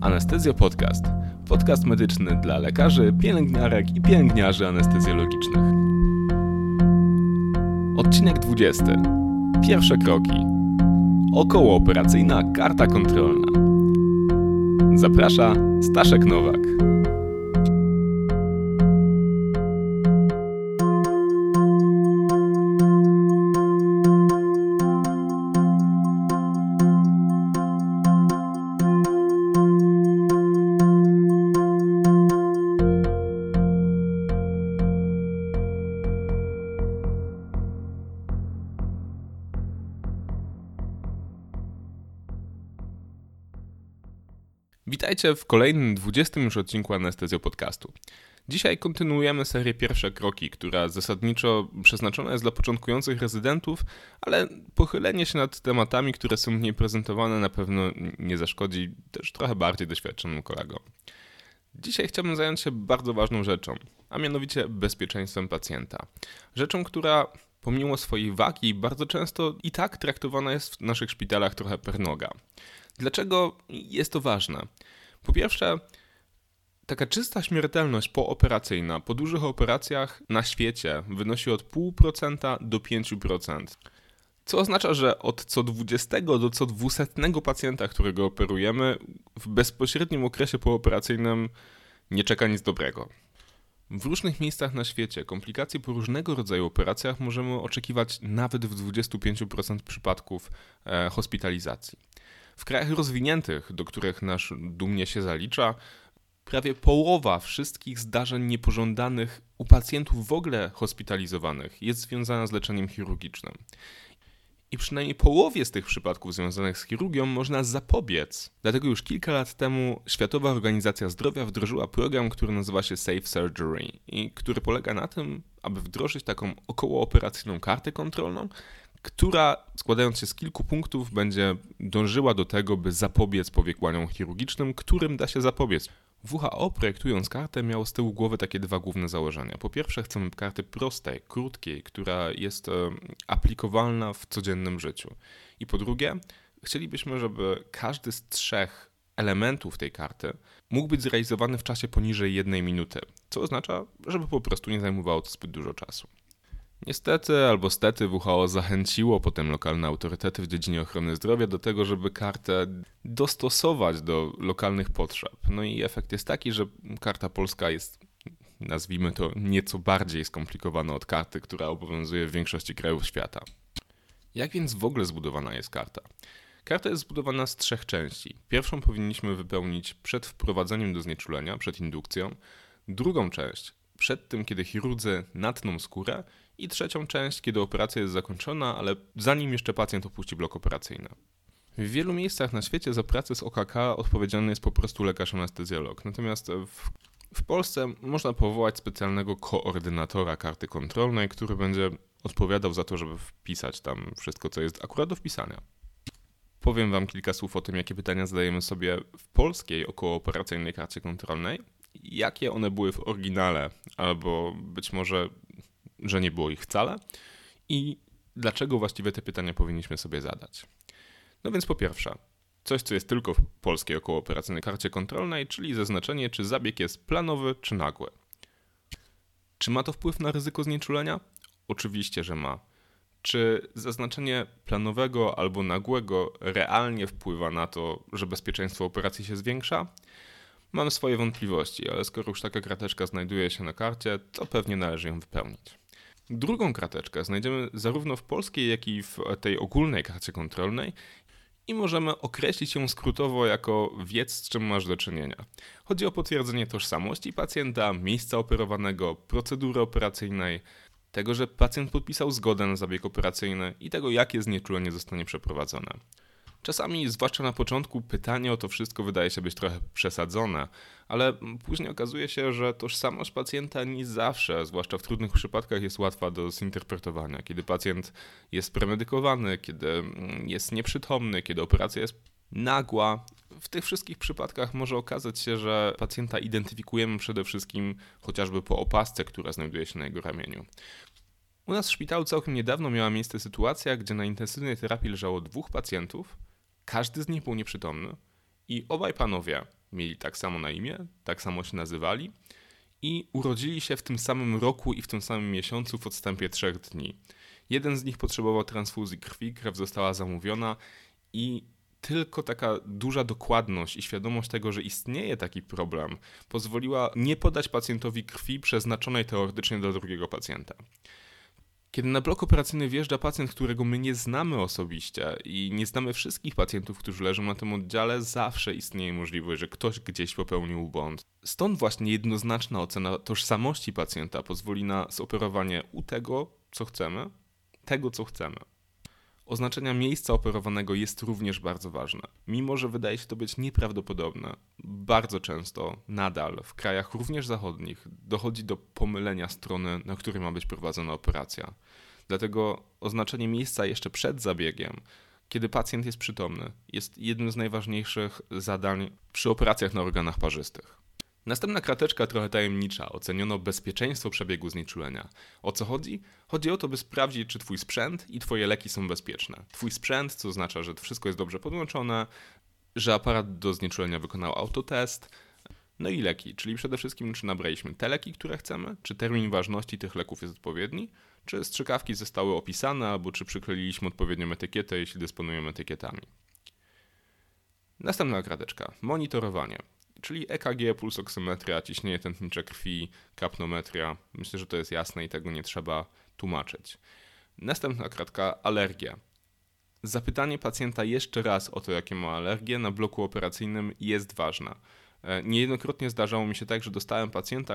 Anestezja Podcast. Podcast medyczny dla lekarzy, pielęgniarek i pielęgniarzy anestezjologicznych. Odcinek 20. Pierwsze kroki. Okołooperacyjna karta kontrolna. Zaprasza Staszek Nowak. Witajcie w kolejnym 20 już odcinku Anestezjo Podcastu. Dzisiaj kontynuujemy serię Pierwsze Kroki, która zasadniczo przeznaczona jest dla początkujących rezydentów, ale pochylenie się nad tematami, które są mniej prezentowane na pewno nie zaszkodzi też trochę bardziej doświadczonym kolegom. Dzisiaj chciałbym zająć się bardzo ważną rzeczą, a mianowicie bezpieczeństwem pacjenta. Rzeczą, która pomimo swojej wagi bardzo często i tak traktowana jest w naszych szpitalach trochę per noga. Dlaczego jest to ważne? Po pierwsze, taka czysta śmiertelność pooperacyjna po dużych operacjach na świecie wynosi od 0,5% do 5%. Co oznacza, że od co 20 do co 200 pacjenta, którego operujemy, w bezpośrednim okresie pooperacyjnym nie czeka nic dobrego. W różnych miejscach na świecie komplikacji po różnego rodzaju operacjach możemy oczekiwać nawet w 25% przypadków e, hospitalizacji. W krajach rozwiniętych, do których nasz dumnie się zalicza, prawie połowa wszystkich zdarzeń niepożądanych u pacjentów w ogóle hospitalizowanych jest związana z leczeniem chirurgicznym. I przynajmniej połowie z tych przypadków związanych z chirurgią można zapobiec. Dlatego już kilka lat temu Światowa Organizacja Zdrowia wdrożyła program, który nazywa się Safe Surgery i który polega na tym, aby wdrożyć taką okołooperacyjną kartę kontrolną, która składając się z kilku punktów będzie dążyła do tego, by zapobiec powikłaniom chirurgicznym, którym da się zapobiec. WHO projektując kartę miał z tyłu głowy takie dwa główne założenia. Po pierwsze chcemy karty prostej, krótkiej, która jest e, aplikowalna w codziennym życiu. I po drugie chcielibyśmy, żeby każdy z trzech elementów tej karty mógł być zrealizowany w czasie poniżej jednej minuty, co oznacza, żeby po prostu nie zajmowało to zbyt dużo czasu. Niestety albo stety WHO zachęciło potem lokalne autorytety w dziedzinie ochrony zdrowia do tego, żeby kartę dostosować do lokalnych potrzeb. No i efekt jest taki, że karta polska jest, nazwijmy to, nieco bardziej skomplikowana od karty, która obowiązuje w większości krajów świata. Jak więc w ogóle zbudowana jest karta? Karta jest zbudowana z trzech części. Pierwszą powinniśmy wypełnić przed wprowadzeniem do znieczulenia, przed indukcją. Drugą część przed tym, kiedy chirurdzy natną skórę i trzecią część, kiedy operacja jest zakończona, ale zanim jeszcze pacjent opuści blok operacyjny. W wielu miejscach na świecie za pracę z OKK odpowiedzialny jest po prostu lekarz anestezjolog. Natomiast w, w Polsce można powołać specjalnego koordynatora karty kontrolnej, który będzie odpowiadał za to, żeby wpisać tam wszystko, co jest akurat do wpisania. Powiem Wam kilka słów o tym, jakie pytania zadajemy sobie w polskiej okołooperacyjnej karcie kontrolnej, jakie one były w oryginale, albo być może że nie było ich wcale i dlaczego właściwie te pytania powinniśmy sobie zadać. No więc po pierwsze, coś co jest tylko w polskiej okołooperacyjnej karcie kontrolnej, czyli zaznaczenie, czy zabieg jest planowy czy nagły. Czy ma to wpływ na ryzyko znieczulenia? Oczywiście, że ma. Czy zaznaczenie planowego albo nagłego realnie wpływa na to, że bezpieczeństwo operacji się zwiększa? Mam swoje wątpliwości, ale skoro już taka krateczka znajduje się na karcie, to pewnie należy ją wypełnić. Drugą krateczkę znajdziemy zarówno w polskiej, jak i w tej ogólnej karcie kontrolnej i możemy określić ją skrótowo jako wiedz, z czym masz do czynienia. Chodzi o potwierdzenie tożsamości pacjenta, miejsca operowanego, procedury operacyjnej, tego, że pacjent podpisał zgodę na zabieg operacyjny i tego, jakie znieczulenie zostanie przeprowadzone. Czasami, zwłaszcza na początku, pytanie o to wszystko wydaje się być trochę przesadzone, ale później okazuje się, że tożsamość pacjenta nie zawsze, zwłaszcza w trudnych przypadkach, jest łatwa do zinterpretowania. Kiedy pacjent jest premedykowany, kiedy jest nieprzytomny, kiedy operacja jest nagła. W tych wszystkich przypadkach może okazać się, że pacjenta identyfikujemy przede wszystkim chociażby po opasce, która znajduje się na jego ramieniu. U nas w szpitalu całkiem niedawno miała miejsce sytuacja, gdzie na intensywnej terapii leżało dwóch pacjentów, każdy z nich był nieprzytomny i obaj panowie mieli tak samo na imię, tak samo się nazywali i urodzili się w tym samym roku i w tym samym miesiącu w odstępie trzech dni. Jeden z nich potrzebował transfuzji krwi, krew została zamówiona i tylko taka duża dokładność i świadomość tego, że istnieje taki problem, pozwoliła nie podać pacjentowi krwi przeznaczonej teoretycznie do drugiego pacjenta. Kiedy na blok operacyjny wjeżdża pacjent, którego my nie znamy osobiście i nie znamy wszystkich pacjentów, którzy leżą na tym oddziale, zawsze istnieje możliwość, że ktoś gdzieś popełnił błąd. Stąd właśnie jednoznaczna ocena tożsamości pacjenta pozwoli na zoperowanie u tego, co chcemy, tego, co chcemy. Oznaczenia miejsca operowanego jest również bardzo ważne. Mimo, że wydaje się to być nieprawdopodobne, bardzo często nadal w krajach również zachodnich dochodzi do pomylenia strony, na której ma być prowadzona operacja. Dlatego oznaczenie miejsca jeszcze przed zabiegiem, kiedy pacjent jest przytomny, jest jednym z najważniejszych zadań przy operacjach na organach parzystych. Następna krateczka trochę tajemnicza. Oceniono bezpieczeństwo przebiegu znieczulenia. O co chodzi? Chodzi o to, by sprawdzić, czy twój sprzęt i twoje leki są bezpieczne. Twój sprzęt, co oznacza, że wszystko jest dobrze podłączone, że aparat do znieczulenia wykonał autotest, no i leki, czyli przede wszystkim, czy nabraliśmy te leki, które chcemy, czy termin ważności tych leków jest odpowiedni, czy strzykawki zostały opisane, albo czy przykleiliśmy odpowiednią etykietę, jeśli dysponujemy etykietami. Następna krateczka. Monitorowanie czyli EKG, pulsoksymetria, ciśnienie tętnicze krwi, kapnometria. Myślę, że to jest jasne i tego nie trzeba tłumaczyć. Następna kratka alergia. Zapytanie pacjenta jeszcze raz o to, jakie ma alergie na bloku operacyjnym jest ważne. E, niejednokrotnie zdarzało mi się tak, że dostałem pacjenta,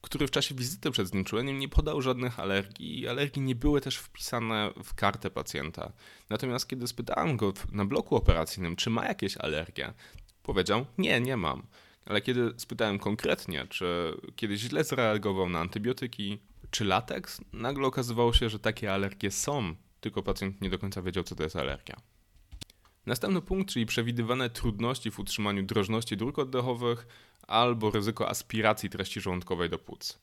który w czasie wizyty przed znieczuleniem nie podał żadnych alergii i alergie nie były też wpisane w kartę pacjenta. Natomiast kiedy spytałem go na bloku operacyjnym, czy ma jakieś alergie, Powiedział: Nie, nie mam. Ale kiedy spytałem konkretnie, czy kiedyś źle zareagował na antybiotyki czy lateks, nagle okazywało się, że takie alergie są, tylko pacjent nie do końca wiedział, co to jest alergia. Następny punkt, czyli przewidywane trudności w utrzymaniu drożności dróg oddechowych albo ryzyko aspiracji treści żołądkowej do płuc.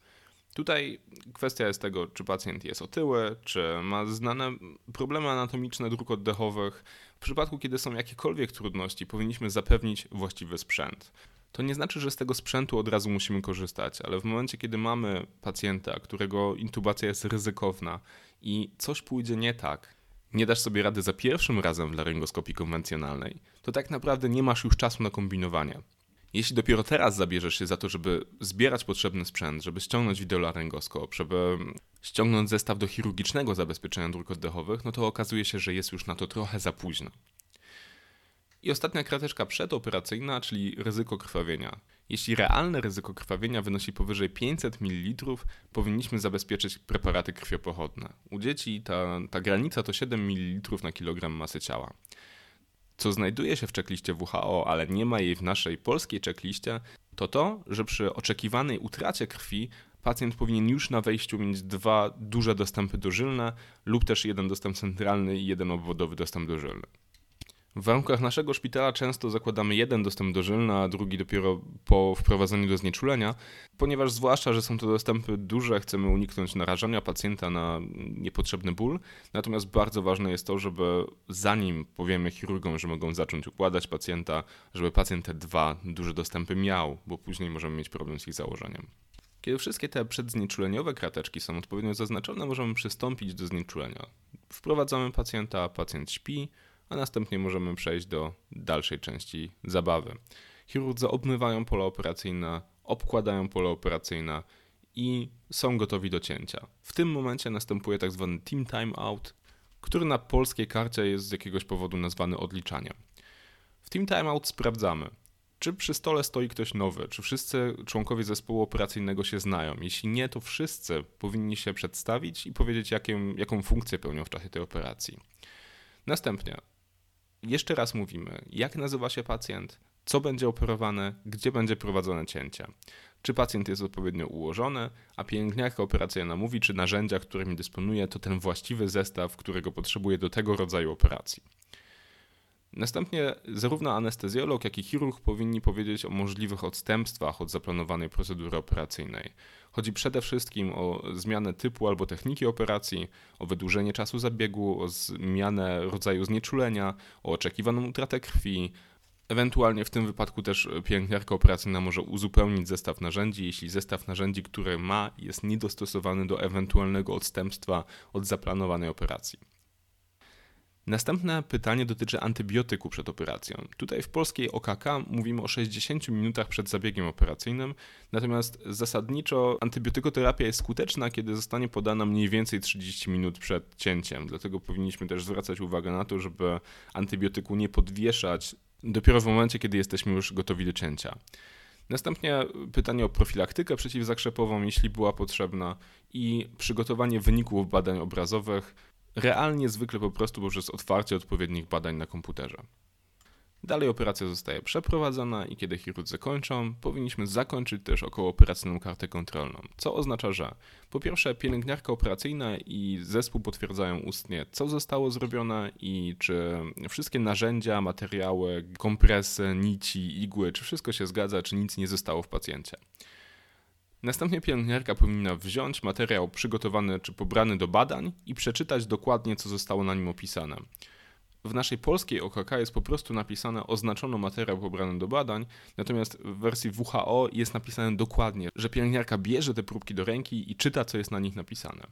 Tutaj kwestia jest tego, czy pacjent jest otyły, czy ma znane problemy anatomiczne dróg oddechowych. W przypadku, kiedy są jakiekolwiek trudności, powinniśmy zapewnić właściwy sprzęt. To nie znaczy, że z tego sprzętu od razu musimy korzystać, ale w momencie, kiedy mamy pacjenta, którego intubacja jest ryzykowna i coś pójdzie nie tak, nie dasz sobie rady za pierwszym razem w laryngoskopii konwencjonalnej, to tak naprawdę nie masz już czasu na kombinowanie. Jeśli dopiero teraz zabierzesz się za to, żeby zbierać potrzebny sprzęt, żeby ściągnąć wideolaryngoskop, żeby ściągnąć zestaw do chirurgicznego zabezpieczenia dróg oddechowych, no to okazuje się, że jest już na to trochę za późno. I ostatnia krateczka przedoperacyjna, czyli ryzyko krwawienia. Jeśli realne ryzyko krwawienia wynosi powyżej 500 ml, powinniśmy zabezpieczyć preparaty krwiopochodne. U dzieci ta, ta granica to 7 ml na kilogram masy ciała co znajduje się w czekliście WHO, ale nie ma jej w naszej polskiej czekliście, to to, że przy oczekiwanej utracie krwi pacjent powinien już na wejściu mieć dwa duże dostępy dożylne lub też jeden dostęp centralny i jeden obwodowy dostęp dożylny. W warunkach naszego szpitala często zakładamy jeden dostęp dożylny, a drugi dopiero po wprowadzeniu do znieczulenia, ponieważ zwłaszcza, że są to dostępy duże, chcemy uniknąć narażania pacjenta na niepotrzebny ból. Natomiast bardzo ważne jest to, żeby zanim powiemy chirurgom, że mogą zacząć układać pacjenta, żeby pacjent te dwa duże dostępy miał, bo później możemy mieć problem z ich założeniem. Kiedy wszystkie te przedznieczuleniowe krateczki są odpowiednio zaznaczone, możemy przystąpić do znieczulenia. Wprowadzamy pacjenta, pacjent śpi, a następnie możemy przejść do dalszej części zabawy. Chirurdzy obmywają pole operacyjne, obkładają pole operacyjne i są gotowi do cięcia. W tym momencie następuje tak zwany team time out, który na polskiej karcie jest z jakiegoś powodu nazwany odliczaniem. W team time out sprawdzamy, czy przy stole stoi ktoś nowy, czy wszyscy członkowie zespołu operacyjnego się znają. Jeśli nie, to wszyscy powinni się przedstawić i powiedzieć, jaką, jaką funkcję pełnią w czasie tej operacji. Następnie jeszcze raz mówimy, jak nazywa się pacjent, co będzie operowane, gdzie będzie prowadzone cięcie. Czy pacjent jest odpowiednio ułożony, a pielęgniarka operacyjna mówi, czy narzędzia, którymi dysponuje, to ten właściwy zestaw, którego potrzebuje do tego rodzaju operacji. Następnie zarówno anestezjolog, jak i chirurg powinni powiedzieć o możliwych odstępstwach od zaplanowanej procedury operacyjnej. Chodzi przede wszystkim o zmianę typu albo techniki operacji, o wydłużenie czasu zabiegu, o zmianę rodzaju znieczulenia, o oczekiwaną utratę krwi, Ewentualnie w tym wypadku też pielęgniarka operacyjna może uzupełnić zestaw narzędzi, jeśli zestaw narzędzi, które ma, jest niedostosowany do ewentualnego odstępstwa od zaplanowanej operacji. Następne pytanie dotyczy antybiotyku przed operacją. Tutaj w polskiej OKK mówimy o 60 minutach przed zabiegiem operacyjnym, natomiast zasadniczo antybiotykoterapia jest skuteczna, kiedy zostanie podana mniej więcej 30 minut przed cięciem. Dlatego powinniśmy też zwracać uwagę na to, żeby antybiotyku nie podwieszać dopiero w momencie, kiedy jesteśmy już gotowi do cięcia. Następnie pytanie o profilaktykę przeciwzakrzepową, jeśli była potrzebna, i przygotowanie wyników badań obrazowych, realnie zwykle po prostu poprzez otwarcie odpowiednich badań na komputerze. Dalej operacja zostaje przeprowadzona i kiedy chirurdzy kończą, powinniśmy zakończyć też okołooperacyjną kartę kontrolną, co oznacza, że po pierwsze pielęgniarka operacyjna i zespół potwierdzają ustnie, co zostało zrobione i czy wszystkie narzędzia, materiały, kompresy, nici, igły, czy wszystko się zgadza, czy nic nie zostało w pacjencie. Następnie pielęgniarka powinna wziąć materiał przygotowany czy pobrany do badań i przeczytać dokładnie, co zostało na nim opisane. W naszej polskiej OKK jest po prostu napisane oznaczono materiał pobrany do badań, natomiast w wersji WHO jest napisane dokładnie, że pielęgniarka bierze te próbki do ręki i czyta, co jest na nich napisane.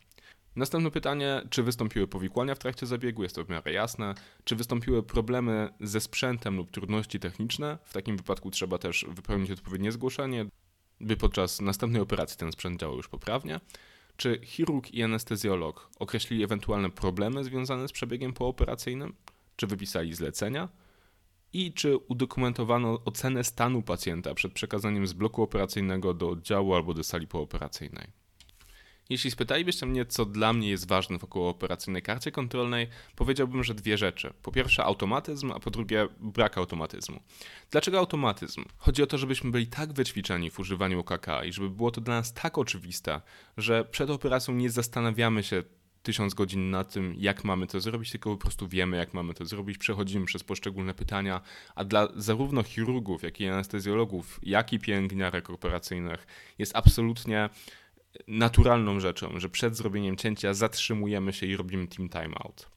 Następne pytanie, czy wystąpiły powikłania w trakcie zabiegu? Jest to w miarę jasne. Czy wystąpiły problemy ze sprzętem lub trudności techniczne? W takim wypadku trzeba też wypełnić odpowiednie zgłoszenie by podczas następnej operacji ten sprzęt działał już poprawnie? Czy chirurg i anestezjolog określili ewentualne problemy związane z przebiegiem pooperacyjnym? Czy wypisali zlecenia? I czy udokumentowano ocenę stanu pacjenta przed przekazaniem z bloku operacyjnego do oddziału albo do sali pooperacyjnej? Jeśli spytalibyście mnie, co dla mnie jest ważne w okołooperacyjnej karcie kontrolnej, powiedziałbym, że dwie rzeczy. Po pierwsze automatyzm, a po drugie brak automatyzmu. Dlaczego automatyzm? Chodzi o to, żebyśmy byli tak wyćwiczeni w używaniu OKK i żeby było to dla nas tak oczywiste, że przed operacją nie zastanawiamy się tysiąc godzin na tym, jak mamy to zrobić, tylko po prostu wiemy, jak mamy to zrobić, przechodzimy przez poszczególne pytania, a dla zarówno chirurgów, jak i anestezjologów, jak i pielęgniarek operacyjnych jest absolutnie naturalną rzeczą, że przed zrobieniem cięcia zatrzymujemy się i robimy team timeout.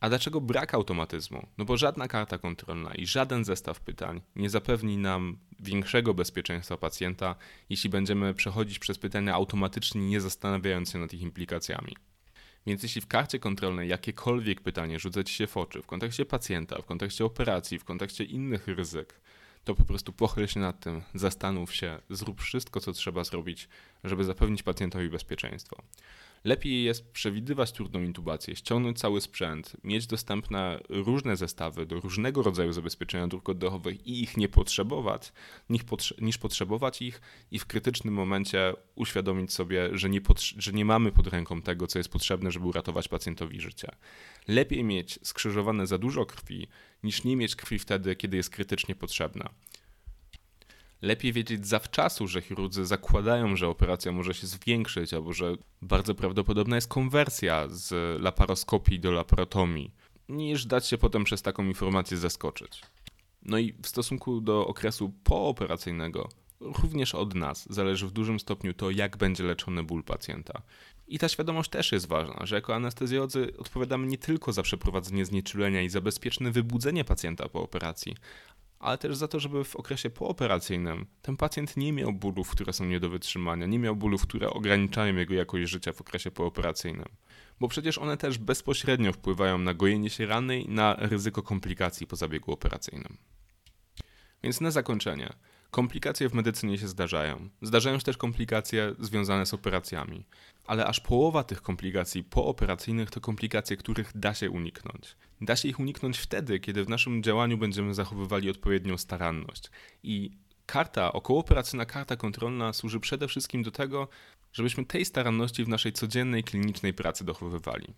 A dlaczego brak automatyzmu? No bo żadna karta kontrolna i żaden zestaw pytań nie zapewni nam większego bezpieczeństwa pacjenta, jeśli będziemy przechodzić przez pytania automatycznie, nie zastanawiając się nad ich implikacjami. Więc jeśli w karcie kontrolnej jakiekolwiek pytanie rzuca ci się w oczy w kontekście pacjenta, w kontekście operacji, w kontekście innych ryzyk, to po prostu pochyl się nad tym, zastanów się, zrób wszystko, co trzeba zrobić, żeby zapewnić pacjentowi bezpieczeństwo. Lepiej jest przewidywać trudną intubację, ściągnąć cały sprzęt, mieć dostępne różne zestawy do różnego rodzaju zabezpieczenia dróg oddechowych i ich nie potrzebować, niż potrzebować ich i w krytycznym momencie uświadomić sobie, że nie, że nie mamy pod ręką tego, co jest potrzebne, żeby uratować pacjentowi życie. Lepiej mieć skrzyżowane za dużo krwi, niż nie mieć krwi wtedy, kiedy jest krytycznie potrzebna. Lepiej wiedzieć zawczasu, że chirurdzy zakładają, że operacja może się zwiększyć, albo że bardzo prawdopodobna jest konwersja z laparoskopii do laparotomii, niż dać się potem przez taką informację zaskoczyć. No i w stosunku do okresu pooperacyjnego, również od nas zależy w dużym stopniu to, jak będzie leczony ból pacjenta. I ta świadomość też jest ważna, że jako anestezjolodzy odpowiadamy nie tylko za przeprowadzenie znieczulenia i za bezpieczne wybudzenie pacjenta po operacji, ale też za to, żeby w okresie pooperacyjnym ten pacjent nie miał bólów, które są nie do wytrzymania, nie miał bólów, które ograniczają jego jakość życia w okresie pooperacyjnym. Bo przecież one też bezpośrednio wpływają na gojenie się rany i na ryzyko komplikacji po zabiegu operacyjnym. Więc na zakończenie. Komplikacje w medycynie się zdarzają. Zdarzają się też komplikacje związane z operacjami, ale aż połowa tych komplikacji pooperacyjnych to komplikacje, których da się uniknąć. Da się ich uniknąć wtedy, kiedy w naszym działaniu będziemy zachowywali odpowiednią staranność. I karta, okołooperacyjna karta kontrolna służy przede wszystkim do tego, żebyśmy tej staranności w naszej codziennej klinicznej pracy dochowywali.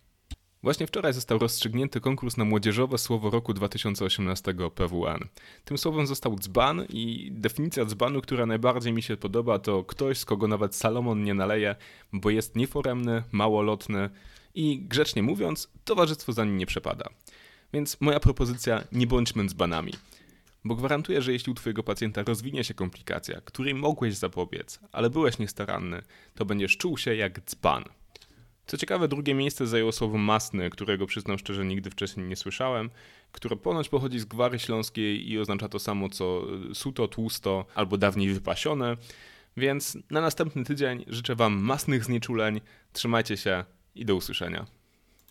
Właśnie wczoraj został rozstrzygnięty konkurs na młodzieżowe słowo roku 2018 PWN. Tym słowem został dzban i definicja dzbanu, która najbardziej mi się podoba, to ktoś, z kogo nawet Salomon nie naleje, bo jest nieforemny, małolotny i grzecznie mówiąc, towarzystwo za nim nie przepada. Więc moja propozycja, nie bądźmy dzbanami. Bo gwarantuję, że jeśli u twojego pacjenta rozwinie się komplikacja, której mogłeś zapobiec, ale byłeś niestaranny, to będziesz czuł się jak dzban. Co ciekawe, drugie miejsce zajęło słowo masny, którego przyznam szczerze nigdy wcześniej nie słyszałem, które ponoć pochodzi z gwary śląskiej i oznacza to samo co suto, tłusto albo dawniej wypasione. Więc na następny tydzień życzę Wam masnych znieczuleń, trzymajcie się i do usłyszenia.